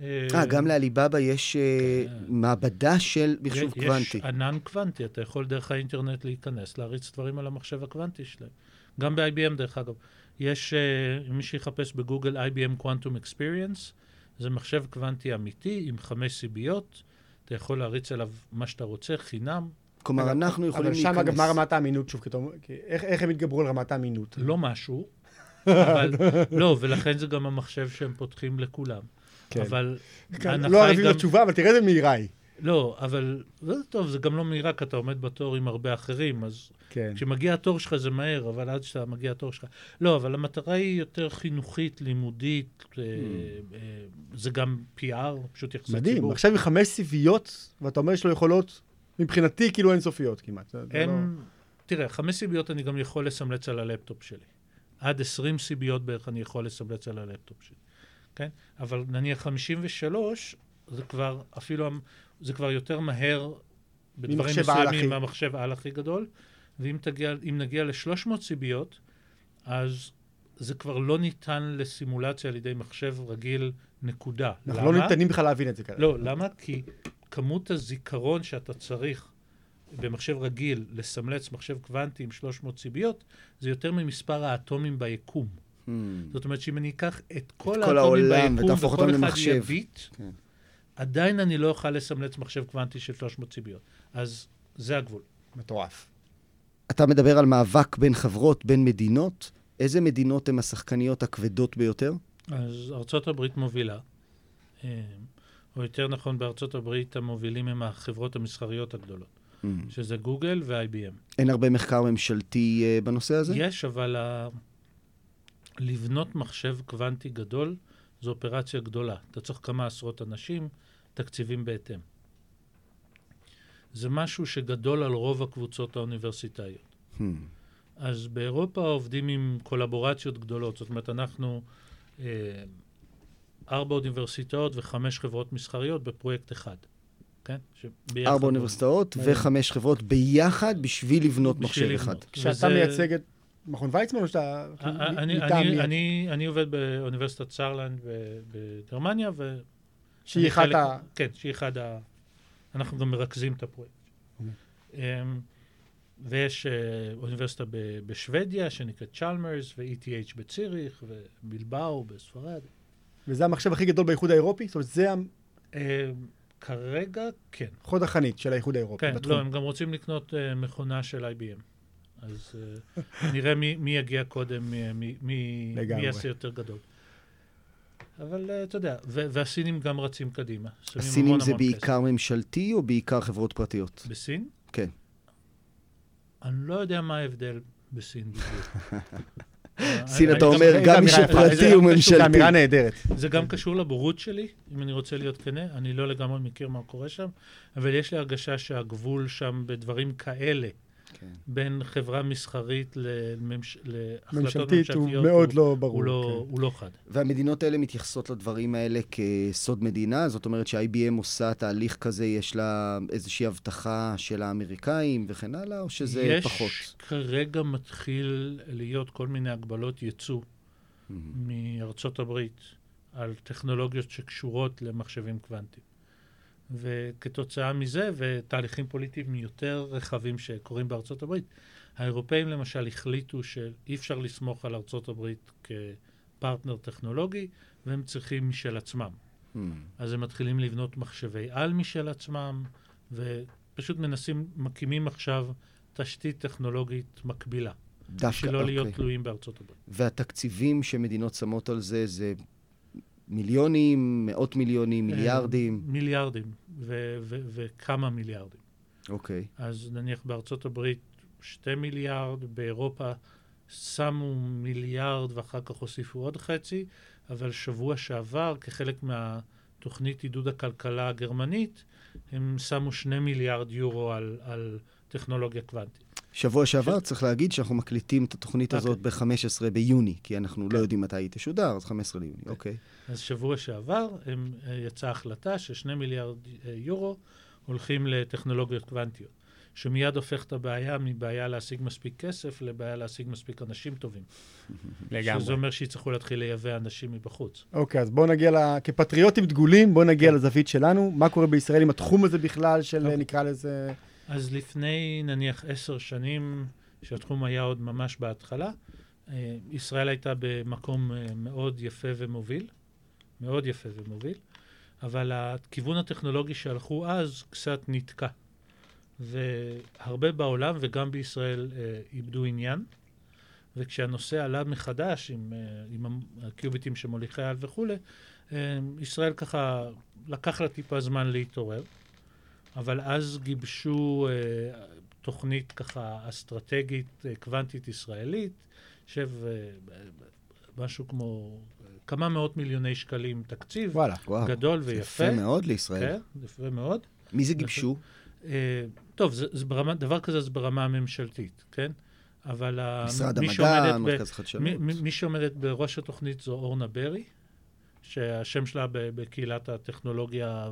A: אה, גם לעליבאבא יש אה,
C: כן.
A: מעבדה של מחשוב
C: יש
A: קוונטי.
C: ענן קוונטי, אתה יכול דרך האינטרנט להיכנס, להריץ דברים על המחשב הקוונטי שלהם. גם ב-IBM, דרך אגב. יש, אה, מי שיחפש בגוגל IBM Quantum Experience, זה מחשב קוונטי אמיתי עם חמש סיביות, אתה יכול להריץ עליו מה שאתה רוצה, חינם,
A: כלומר,
B: אבל-
A: אנחנו יכולים
B: אבל
A: להיכנס...
B: שם, אגב, מה רמת האמינות, שוב, כי איך איך הם התגברו על רמת האמינות?
C: לא משהו, אבל, לא, ולכן זה גם המחשב שהם פותחים לכולם.
B: כן.
C: אבל
B: כן, לא ערבים
C: גם...
B: לתשובה, אבל תראה איזה מהירה היא.
C: לא, אבל זה טוב, זה גם לא מהירה, כי אתה עומד בתור עם הרבה אחרים, אז
B: כן.
C: כשמגיע התור שלך זה מהר, אבל עד שאתה מגיע התור שלך... לא, אבל המטרה היא יותר חינוכית, לימודית, אה, אה, זה גם PR, פשוט יחסי
B: מדהים,
C: ציבור.
B: עכשיו עם חמש סיביות, ואתה אומר שיש לו יכולות, מבחינתי, כאילו אינסופיות כמעט. זה לא-.
C: תראה, חמש סיביות אני גם יכול לסמלץ על הלפטופ שלי. עד 20 סיביות בערך אני יכול לסמלץ על הלפטופ שלי, כן? אבל נניח 53, זה כבר אפילו, זה כבר יותר מהר בדברים מסוימים. מהמחשב העל הכי גדול, ואם תגיע, נגיע ל-300 סיביות, אז זה כבר לא ניתן לסימולציה על ידי מחשב רגיל, נקודה.
B: אנחנו לא ניתנים בכלל להבין את זה כרגע.
C: לא, למה? כי כמות הזיכרון שאתה צריך במחשב רגיל לסמלץ מחשב קוונטי עם 300 סיביות, זה יותר ממספר האטומים ביקום.
A: Hmm.
C: זאת אומרת שאם אני אקח את כל
A: כל
C: האטומים
A: העולם
C: ביקום וכל
A: אותם
C: אחד
A: למחשב.
C: יהיה ביט,
A: כן.
C: עדיין אני לא אוכל לסמלץ מחשב קוונטי של 300 סיביות. אז זה הגבול.
B: מטורף.
A: אתה מדבר על מאבק בין חברות, בין מדינות. איזה מדינות הן השחקניות הכבדות ביותר?
C: אז ארצות הברית מובילה, אה, או יותר נכון, בארצות הברית המובילים הם החברות המסחריות הגדולות,
A: Hmm.
C: שזה גוגל ו-IBM.
A: אין הרבה מחקר ממשלתי אה, בנושא הזה?
C: יש, אבל ה... לבנות מחשב קוונטי גדול זו אופרציה גדולה. אתה צריך כמה עשרות אנשים, תקציבים בהתאם. זה משהו שגדול על רוב הקבוצות האוניברסיטאיות.
A: Hmm.
C: אז באירופה עובדים עם קולבורציות גדולות. זאת אומרת, אנחנו אה, ארבע אוניברסיטאות וחמש חברות מסחריות בפרויקט אחד. כן?
A: ארבע אוניברסיטאות. וחמש חברות ביחד בשביל לבנות מחשב
C: בשביל
A: אחד.
C: לבנות.
B: כשאתה
C: וזה-
B: מייצג את מכון ויצמן או שאתה...
C: א- א- אני,
B: מטעם
C: אני,
B: מי?
C: אני, עובד באוניברסיטת סארלנד בגרמניה, ו...
B: שהיא אחת
C: חלק-
B: ה...
C: כן, שהיא אחד ה... אנחנו גם מרכזים את הפרויקט. אמ, ויש אה, אוניברסיטה בשוודיה שנקראת צ'למרס, ו-ETH בציריך, ובלבאו בספרד.
B: וזה המחשב הכי גדול באיחוד האירופי? זאת אומרת, זה
C: אמ, כרגע כן.
B: החוד החנית של האיחוד האירופי
C: כן. לא, הם גם רוצים לקנות אה, מכונה של IBM. אז אה, נראה מי, מי יגיע קודם, מי, מי, מי, מי. יעשה יותר גדול. אבל אה, אתה יודע, ו- והסינים גם רצים קדימה.
A: הסינים
C: המון
A: זה
C: המון
A: בעיקר ממשלתי או בעיקר חברות פרטיות?
C: כסף. בסין?
A: כן.
C: אני לא יודע מה ההבדל בסין בדיוק.
A: סין, אתה
C: גם-
A: אומר, גם מי שפרטי הוא
B: זו
A: ממשלתי.
B: אמירה נהדרת.
C: זה גם קשור לבורות שלי, אם אני רוצה להיות כנה. אני לא לגמרי מכיר מה קורה שם, אבל יש לי הרגשה שהגבול שם בדברים כאלה,
A: כן.
C: בין חברה מסחרית לממש... להחלטות
B: ממשלתית הוא
C: ממשלתיות,
B: מאוד
C: הוא,
B: לא ברור.
C: הוא, לא,
B: כן.
C: הוא לא חד.
A: והמדינות האלה מתייחסות לדברים האלה כסוד מדינה? זאת אומרת ש-IBM עושה תהליך כזה, יש לה איזושהי הבטחה של האמריקאים וכן הלאה, או שזה
C: יש
A: פחות?
C: כרגע מתחיל להיות כל מיני הגבלות ייצוא
A: Mhm.
C: מארצות הברית על טכנולוגיות שקשורות למחשבים קוונטיים. וכתוצאה מזה, ותהליכים פוליטיים יותר רחבים שקורים בארצות הברית, האירופאים למשל החליטו שאי אפשר לסמוך על ארצות הברית כפרטנר טכנולוגי, והם צריכים משל עצמם.
A: Hmm.
C: אז הם מתחילים לבנות מחשבי על משל עצמם, ופשוט מנסים, מקימים עכשיו תשתית טכנולוגית מקבילה,
A: דווקא,
C: בשביל לא להיות
A: אוקיי.
C: תלויים בארצות הברית.
A: והתקציבים שמדינות שמות על זה, זה מיליונים, מאות מיליונים, מיליארדים?
C: אה, מיליארדים, ו- ו- וכמה מיליארדים.
A: אוקיי.
C: אז נניח בארצות הברית שתי מיליארד, באירופה שמו מיליארד ואחר כך הוסיפו עוד חצי, אבל שבוע שעבר, כחלק מהתוכנית עידוד הכלכלה הגרמנית, הם שמו שני מיליארד יורו על, על טכנולוגיה קוונטית.
A: שבוע שעבר צריך להגיד שאנחנו מקליטים את התוכנית
C: אוקיי.
A: הזאת ב-15 ביוני, כי אנחנו לא
C: כן.
A: יודעים מתי היא תשודר, אז 15 ליוני, אוקיי.
C: אז שבוע שעבר הם, אה, יצאה החלטה ששני מיליארד אה, יורו הולכים לטכנולוגיות קוונטיות, שמיד הופך את הבעיה מבעיה להשיג מספיק כסף לבעיה להשיג מספיק אנשים טובים. שזה אומר שיצטרכו להתחיל לייבא אנשים מבחוץ.
B: אוקיי, אז בואו נגיע, ל... כפטריוטים דגולים, בואו נגיע לזווית שלנו. מה קורה בישראל עם התחום הזה בכלל, של
C: אוקיי.
B: נקרא לזה...
C: אז לפני נניח עשר שנים, שהתחום היה עוד ממש בהתחלה, אה, ישראל הייתה במקום אה, מאוד יפה ומוביל, מאוד יפה ומוביל, אבל הכיוון הטכנולוגי שהלכו אז קצת נתקע. והרבה בעולם וגם בישראל אה, איבדו עניין, וכשהנושא עלה מחדש עם, עם הקיוביטים שמוליכי על וכולי, ישראל ככה לקח לה טיפה זמן להתעורר. אבל אז גיבשו אה, תוכנית ככה אסטרטגית אה, קוונטית ישראלית, שב אה, משהו כמו אה, כמה מאות מיליוני שקלים תקציב,
B: וואלה.
A: וואו.
C: גדול ויפה.
A: יפה מאוד לישראל.
C: כן, יפה מאוד.
A: מי זה גיבשו?
C: אה, טוב, זה, זה ברמה, דבר כזה זה ברמה הממשלתית, כן? אבל
A: משרד
C: מי
A: המדע, מרכז חדשנות.
C: מי, מי, שעומדת בראש התוכנית זו אורנה ברי, שהשם שלה בקהילת הטכנולוגיה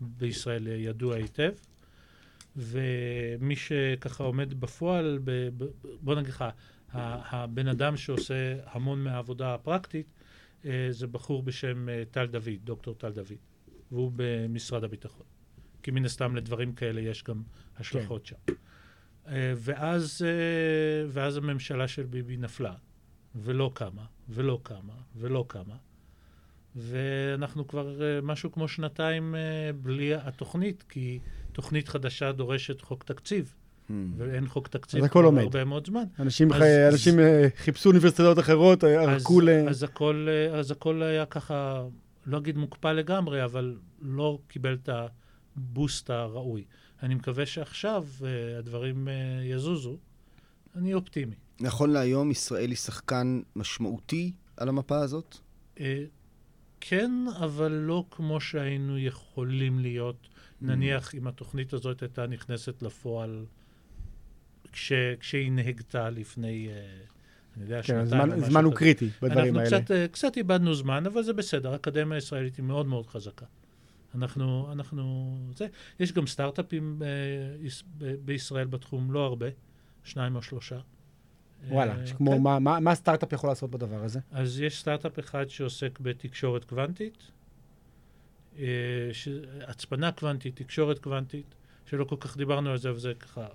C: בישראל ידוע היטב, ומי שככה עומד בפועל, ב, ב, בוא נגיד לך, הבן אדם שעושה המון מהעבודה הפרקטית, אה, זה בחור בשם אה, טל דוד, דוקטור טל דוד, והוא במשרד הביטחון. כי מן הסתם לדברים כאלה יש גם השלכות כן. שם. אה, ואז, ואז הממשלה של ביבי נפלה, ולא קמה, ולא קמה, ולא קמה. ואנחנו כבר משהו כמו שנתיים בלי התוכנית, כי תוכנית חדשה דורשת חוק תקציב. Hmm. ואין חוק תקציב כבר הרבה מאוד זמן.
B: אנשים, אז, חי... אנשים אז, חיפשו אוניברסיטאות אחרות, ערקו ל...
C: אז הכל, אז הכל היה ככה, לא אגיד מוקפא לגמרי, אבל לא קיבל את הבוסט הראוי. אני מקווה שעכשיו הדברים יזוזו. אני אופטימי.
A: נכון להיום, ישראל היא שחקן משמעותי על המפה הזאת?
C: כן, אבל לא כמו שהיינו יכולים להיות. Hmm. נניח אם התוכנית הזאת הייתה נכנסת לפועל כש, כשהיא נהגתה לפני, אה, אני יודע,
B: כן, שנתיים. כן, זמן הוא קריטי בדברים
C: האלה. אנחנו קצת, אה, קצת איבדנו זמן, אבל זה בסדר, האקדמיה הישראלית היא מאוד מאוד חזקה. אנחנו, אנחנו, זה, יש גם סטארט-אפים ב- אה, בישראל בתחום, לא הרבה, שניים או שלושה.
B: וואלה, כמו, כן. מה, מה, מה הסטארט-אפ יכול לעשות בדבר הזה?
C: אז יש סטארט-אפ אחד שעוסק בתקשורת קוונטית, הצפנה קוונטית, תקשורת קוונטית, שלא כל כך דיברנו על זה, אבל זה ככה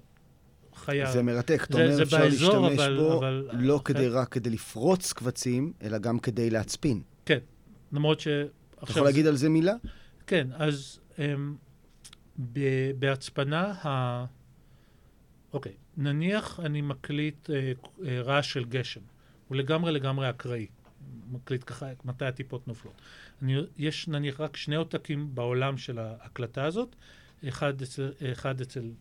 A: חיה. זה מרתק, אתה אומר אפשר באזור, להשתמש אבל, בו אבל, לא אבל, כדי רק כדי לפרוץ קבצים, אלא גם כדי להצפין.
C: כן, למרות ש...
A: אתה יכול להגיד זה... על זה מילה?
C: כן, אז um, ב, בהצפנה, ה... אוקיי, נניח אני מקליט uh, uh, רעש של גשם, הוא לגמרי לגמרי אקראי. מקליט ככה מתי הטיפות נופלות. אני, יש נניח רק שני עותקים בעולם של ההקלטה הזאת, אחד אצל, אחד אצל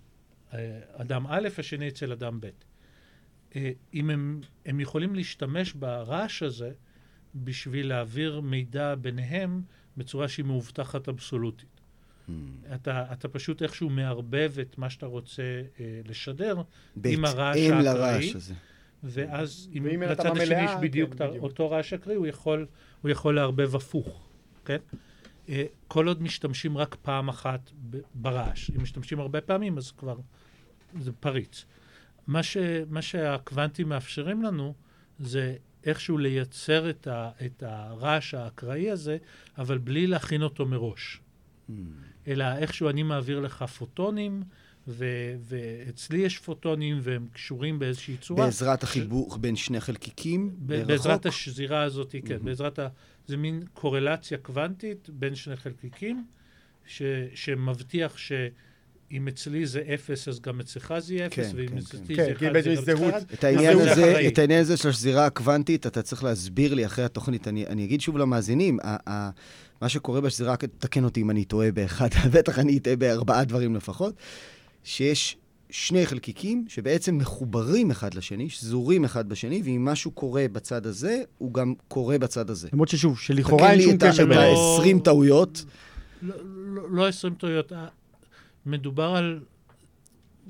C: אה, אדם א', השני אצל אדם ב'. אה, אם הם, הם יכולים להשתמש ברעש הזה בשביל להעביר מידע ביניהם בצורה שהיא מאובטחת אבסולוטית. Hmm. אתה, אתה פשוט איכשהו מערבב את מה שאתה רוצה אה, לשדר עם הרעש האקראי. לרעש הזה. ואז אם לצד השני יש בדיוק כן, בדיוק. אותו רעש אקראי, הוא יכול, הוא יכול לערבב הפוך, כן? אה, כל עוד משתמשים רק פעם אחת ברעש. אם משתמשים הרבה פעמים, אז כבר זה פריץ. מה, ש, מה שהקוונטים מאפשרים לנו זה איכשהו לייצר את, ה, את הרעש האקראי הזה, אבל בלי להכין אותו מראש. אלא איכשהו אני מעביר לך פוטונים, ו- ואצלי יש פוטונים והם קשורים באיזושהי צורה.
A: בעזרת החיבור ש... בין שני חלקיקים?
C: ב- בעזרת השזירה הזאת, כן. Mm-hmm. בעזרת ה... זה מין קורלציה קוונטית בין שני חלקיקים, ש- שמבטיח ש... אם אצלי זה אפס, אז גם אצלך זה יהיה אפס,
B: כן,
C: ואם
B: כן,
C: אצלי
B: כן.
C: זה
B: כן,
C: אחד, זה
B: גם
C: אצלך אחד.
A: את העניין הזה, את העניין הזה של השזירה הקוונטית, אתה צריך להסביר לי אחרי התוכנית. אני, אני אגיד שוב למאזינים, ה, ה, מה שקורה בשזירה, תקן אותי אם אני טועה באחד, בטח אני אטעה בארבעה דברים לפחות, שיש שני חלקיקים שבעצם מחוברים אחד לשני, שזורים אחד בשני, ואם משהו קורה בצד הזה, הוא גם קורה בצד הזה.
B: למרות ששוב, שלכאורה אין שום קשר
A: בין ה-20 טעויות.
C: לא 20 טעויות, מדובר על...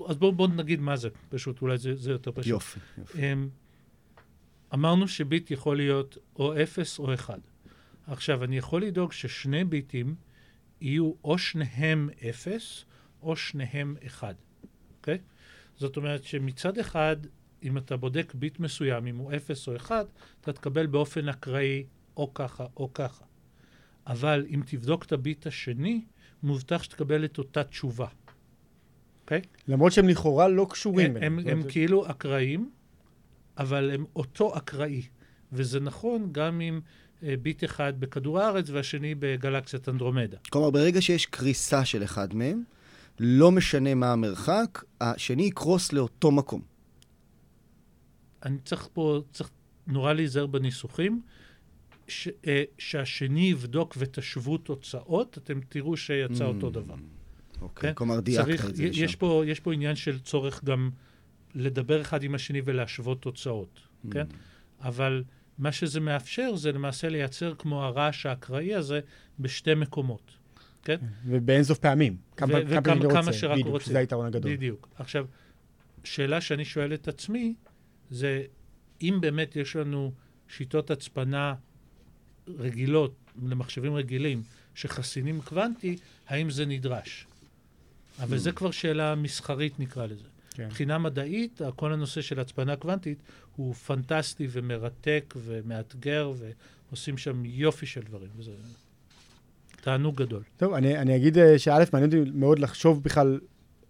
C: אז בואו בוא נגיד מה זה, פשוט, אולי זה, זה יותר פשוט.
A: יופי, יופי.
C: אמ, אמרנו שביט יכול להיות או 0 או 1. עכשיו, אני יכול לדאוג ששני ביטים יהיו או שניהם 0 או שניהם 1, אוקיי? זאת אומרת שמצד אחד, אם אתה בודק ביט מסוים, אם הוא 0 או 1, אתה תקבל באופן אקראי או ככה או ככה. אבל אם תבדוק את הביט השני, מובטח שתקבל את אותה תשובה. אוקיי? Okay?
B: למרות שהם לכאורה לא קשורים.
C: הם, הם, הם זה... כאילו אקראיים, אבל הם אותו אקראי. וזה נכון גם עם uh, ביט אחד בכדור הארץ והשני בגלקסיית אנדרומדה.
A: כלומר, ברגע שיש קריסה של אחד מהם, לא משנה מה המרחק, השני יקרוס לאותו מקום.
C: אני צריך פה, צריך נורא להיזהר בניסוחים. ש, אה, שהשני יבדוק ותשוו תוצאות, אתם תראו שיצא mm, אותו דבר.
A: אוקיי, כן? כלומר דייקת את זה
C: יש לשם. פה, יש פה עניין של צורך גם לדבר אחד עם השני ולהשוות תוצאות, mm. כן? אבל מה שזה מאפשר זה למעשה לייצר כמו הרעש האקראי הזה בשתי מקומות, כן?
B: ובאינסוף פעמים.
C: כמה, וכמה כמה, כמה שרק בדיוק, רוצה.
B: שזה היתרון הגדול.
C: בדיוק. עכשיו, שאלה שאני שואל את עצמי, זה אם באמת יש לנו שיטות הצפנה רגילות, למחשבים רגילים, שחסינים קוונטי, האם זה נדרש? אבל זה כבר שאלה מסחרית, נקרא לזה.
B: כן.
C: מבחינה מדעית, כל הנושא של הצפנה קוונטית הוא פנטסטי ומרתק ומאתגר, ועושים שם יופי של דברים. וזה תענוג גדול.
B: טוב, אני, אני אגיד אה, שא', מעניין אותי מאוד לחשוב בכלל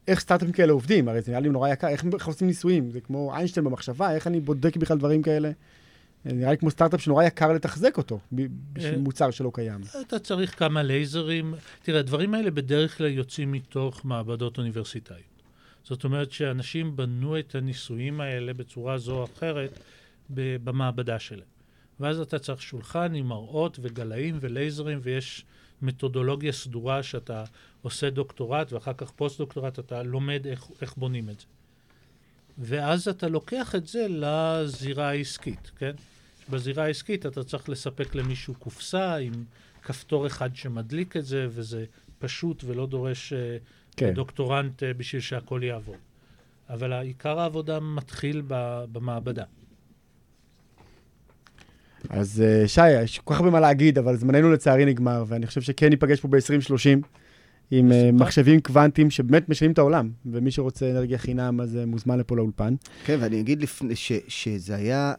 B: איך סטארט-אפים כאלה עובדים, הרי זה נראה לי נורא יקר, איך איך עושים ניסויים? זה כמו איינשטיין במחשבה, איך אני בודק בכלל דברים כאלה? נראה לי כמו סטארט-אפ שנורא יקר לתחזק אותו, בשביל
C: אה,
B: מוצר שלא קיים.
C: אתה צריך כמה לייזרים. תראה, הדברים האלה בדרך כלל יוצאים מתוך מעבדות אוניברסיטאיות. זאת אומרת שאנשים בנו את הניסויים האלה בצורה זו או אחרת במעבדה שלהם. ואז אתה צריך שולחן עם מראות וגלאים ולייזרים, ויש מתודולוגיה סדורה שאתה עושה דוקטורט, ואחר כך פוסט-דוקטורט, אתה לומד איך, איך בונים את זה. ואז אתה לוקח את זה לזירה העסקית, כן? בזירה העסקית אתה צריך לספק למישהו קופסה עם כפתור אחד שמדליק את זה, וזה פשוט ולא דורש אה,
B: כן.
C: דוקטורנט אה, בשביל שהכל יעבוד. אבל עיקר העבודה מתחיל ב- במעבדה.
B: אז אה, שי, יש כל כך הרבה מה להגיד, אבל זמננו לצערי נגמר, ואני חושב שכן ניפגש פה ב-2030 עם. מחשבים קוונטיים שבאמת משנים את העולם, ומי שרוצה אנרגיה חינם, אז מוזמן לפה לאולפן.
A: כן, ואני אגיד לפני, ש, שזה היה...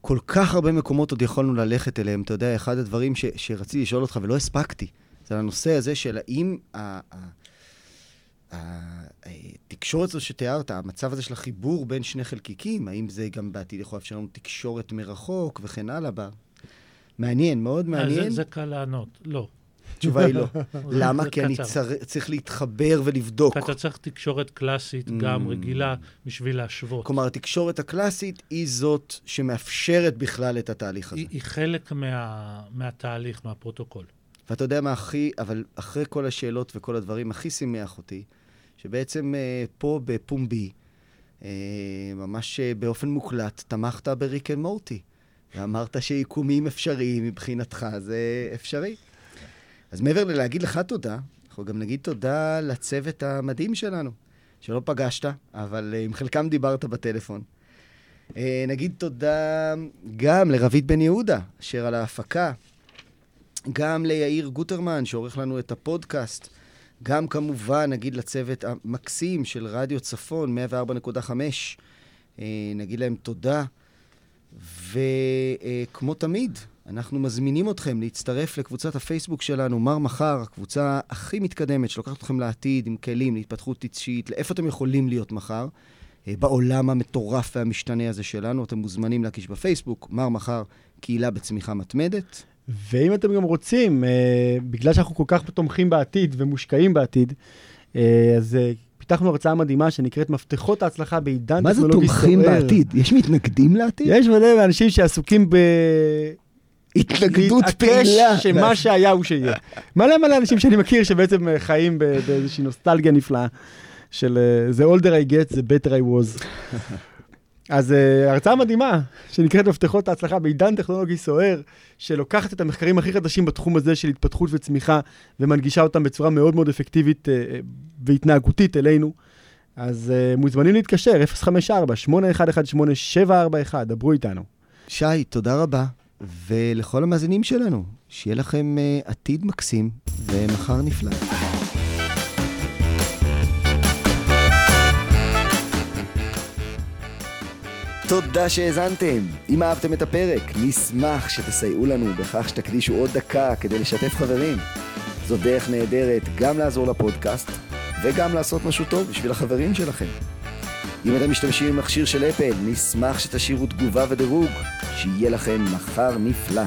A: כל כך הרבה מקומות עוד יכולנו ללכת אליהם. אתה יודע, אחד הדברים ש, שרציתי לשאול אותך ולא הספקתי, זה על הנושא הזה של האם התקשורת הזו שתיארת, המצב הזה של החיבור בין שני חלקיקים, האם זה גם בעתיד יכול לאפשר לנו תקשורת מרחוק וכן הלאה? בה? מעניין, מאוד
C: אה,
A: מעניין.
C: זה, זה קל לענות, לא.
A: התשובה היא לא. למה? כי אני. צר... צריך להתחבר ולבדוק.
C: כי אתה צריך תקשורת קלאסית, גם
A: Mm.
C: רגילה, בשביל להשוות.
A: כלומר, התקשורת הקלאסית היא זאת שמאפשרת בכלל את התהליך הזה.
C: היא, היא חלק מה, מהתהליך, מהפרוטוקול.
A: ואתה יודע מה הכי, אבל אחרי כל השאלות וכל הדברים, הכי שימח אותי, שבעצם אה, פה בפומבי, אה, ממש אה, באופן מוקלט, תמכת ב-Rick and Morty. ואמרת שעיקומים אפשריים מבחינתך, זה אפשרי. אז מעבר ללהגיד לך תודה, אנחנו גם נגיד תודה לצוות המדהים שלנו, שלא פגשת, אבל אה, עם חלקם דיברת בטלפון. אה, נגיד תודה גם לרבית בן יהודה, אשר על ההפקה, גם ליאיר גוטרמן, שעורך לנו את הפודקאסט, גם כמובן, נגיד לצוות המקסים של רדיו צפון, 104.5, אה, נגיד להם תודה. וכמו תמיד, אנחנו מזמינים אתכם להצטרף לקבוצת הפייסבוק שלנו, מר מחר, הקבוצה הכי מתקדמת שלוקחת אתכם לעתיד עם כלים, להתפתחות אישית, לאיפה אתם יכולים להיות מחר. אה, בעולם המטורף והמשתנה הזה שלנו, אתם מוזמנים להקיש בפייסבוק, מר מחר, קהילה בצמיחה מתמדת.
B: ואם אתם גם רוצים, אה, בגלל שאנחנו כל כך תומכים בעתיד ומושקעים בעתיד, אה, אז פיתחנו הרצאה מדהימה שנקראת מפתחות ההצלחה בעידן
A: מה זה
B: טכנולוגי
A: תומכים
B: סוער.
A: בעתיד? יש מתנגדים לעתיד?
B: יש מלא אנשים שעסוקים ב...
A: התנגדות פעילה.
B: שמה שהיה הוא שיהיה. מלא מלא אנשים שאני מכיר שבעצם אה, חיים באיזושהי נוסטלגיה נפלאה של אה, The older I get, the better I was. אז uh, הרצאה מדהימה, שנקראת מפתחות ההצלחה בעידן טכנולוגי סוער, שלוקחת את המחקרים הכי חדשים בתחום הזה של התפתחות וצמיחה, ומנגישה אותם בצורה מאוד מאוד אפקטיבית uh, והתנהגותית אלינו. אז uh, מוזמנים להתקשר, 054-8118-741, דברו איתנו.
A: שי, תודה רבה. ולכל המאזינים שלנו, שיהיה לכם uh, עתיד מקסים ומחר נפלא. תודה שהאזנתם. אם אהבתם את הפרק, נשמח שתסייעו לנו בכך שתקדישו עוד דקה כדי לשתף חברים. זו דרך נהדרת גם לעזור לפודקאסט וגם לעשות משהו טוב בשביל החברים שלכם. אם אתם משתמשים במכשיר של אפל, נשמח שתשאירו תגובה ודירוג. שיהיה לכם מחר נפלא.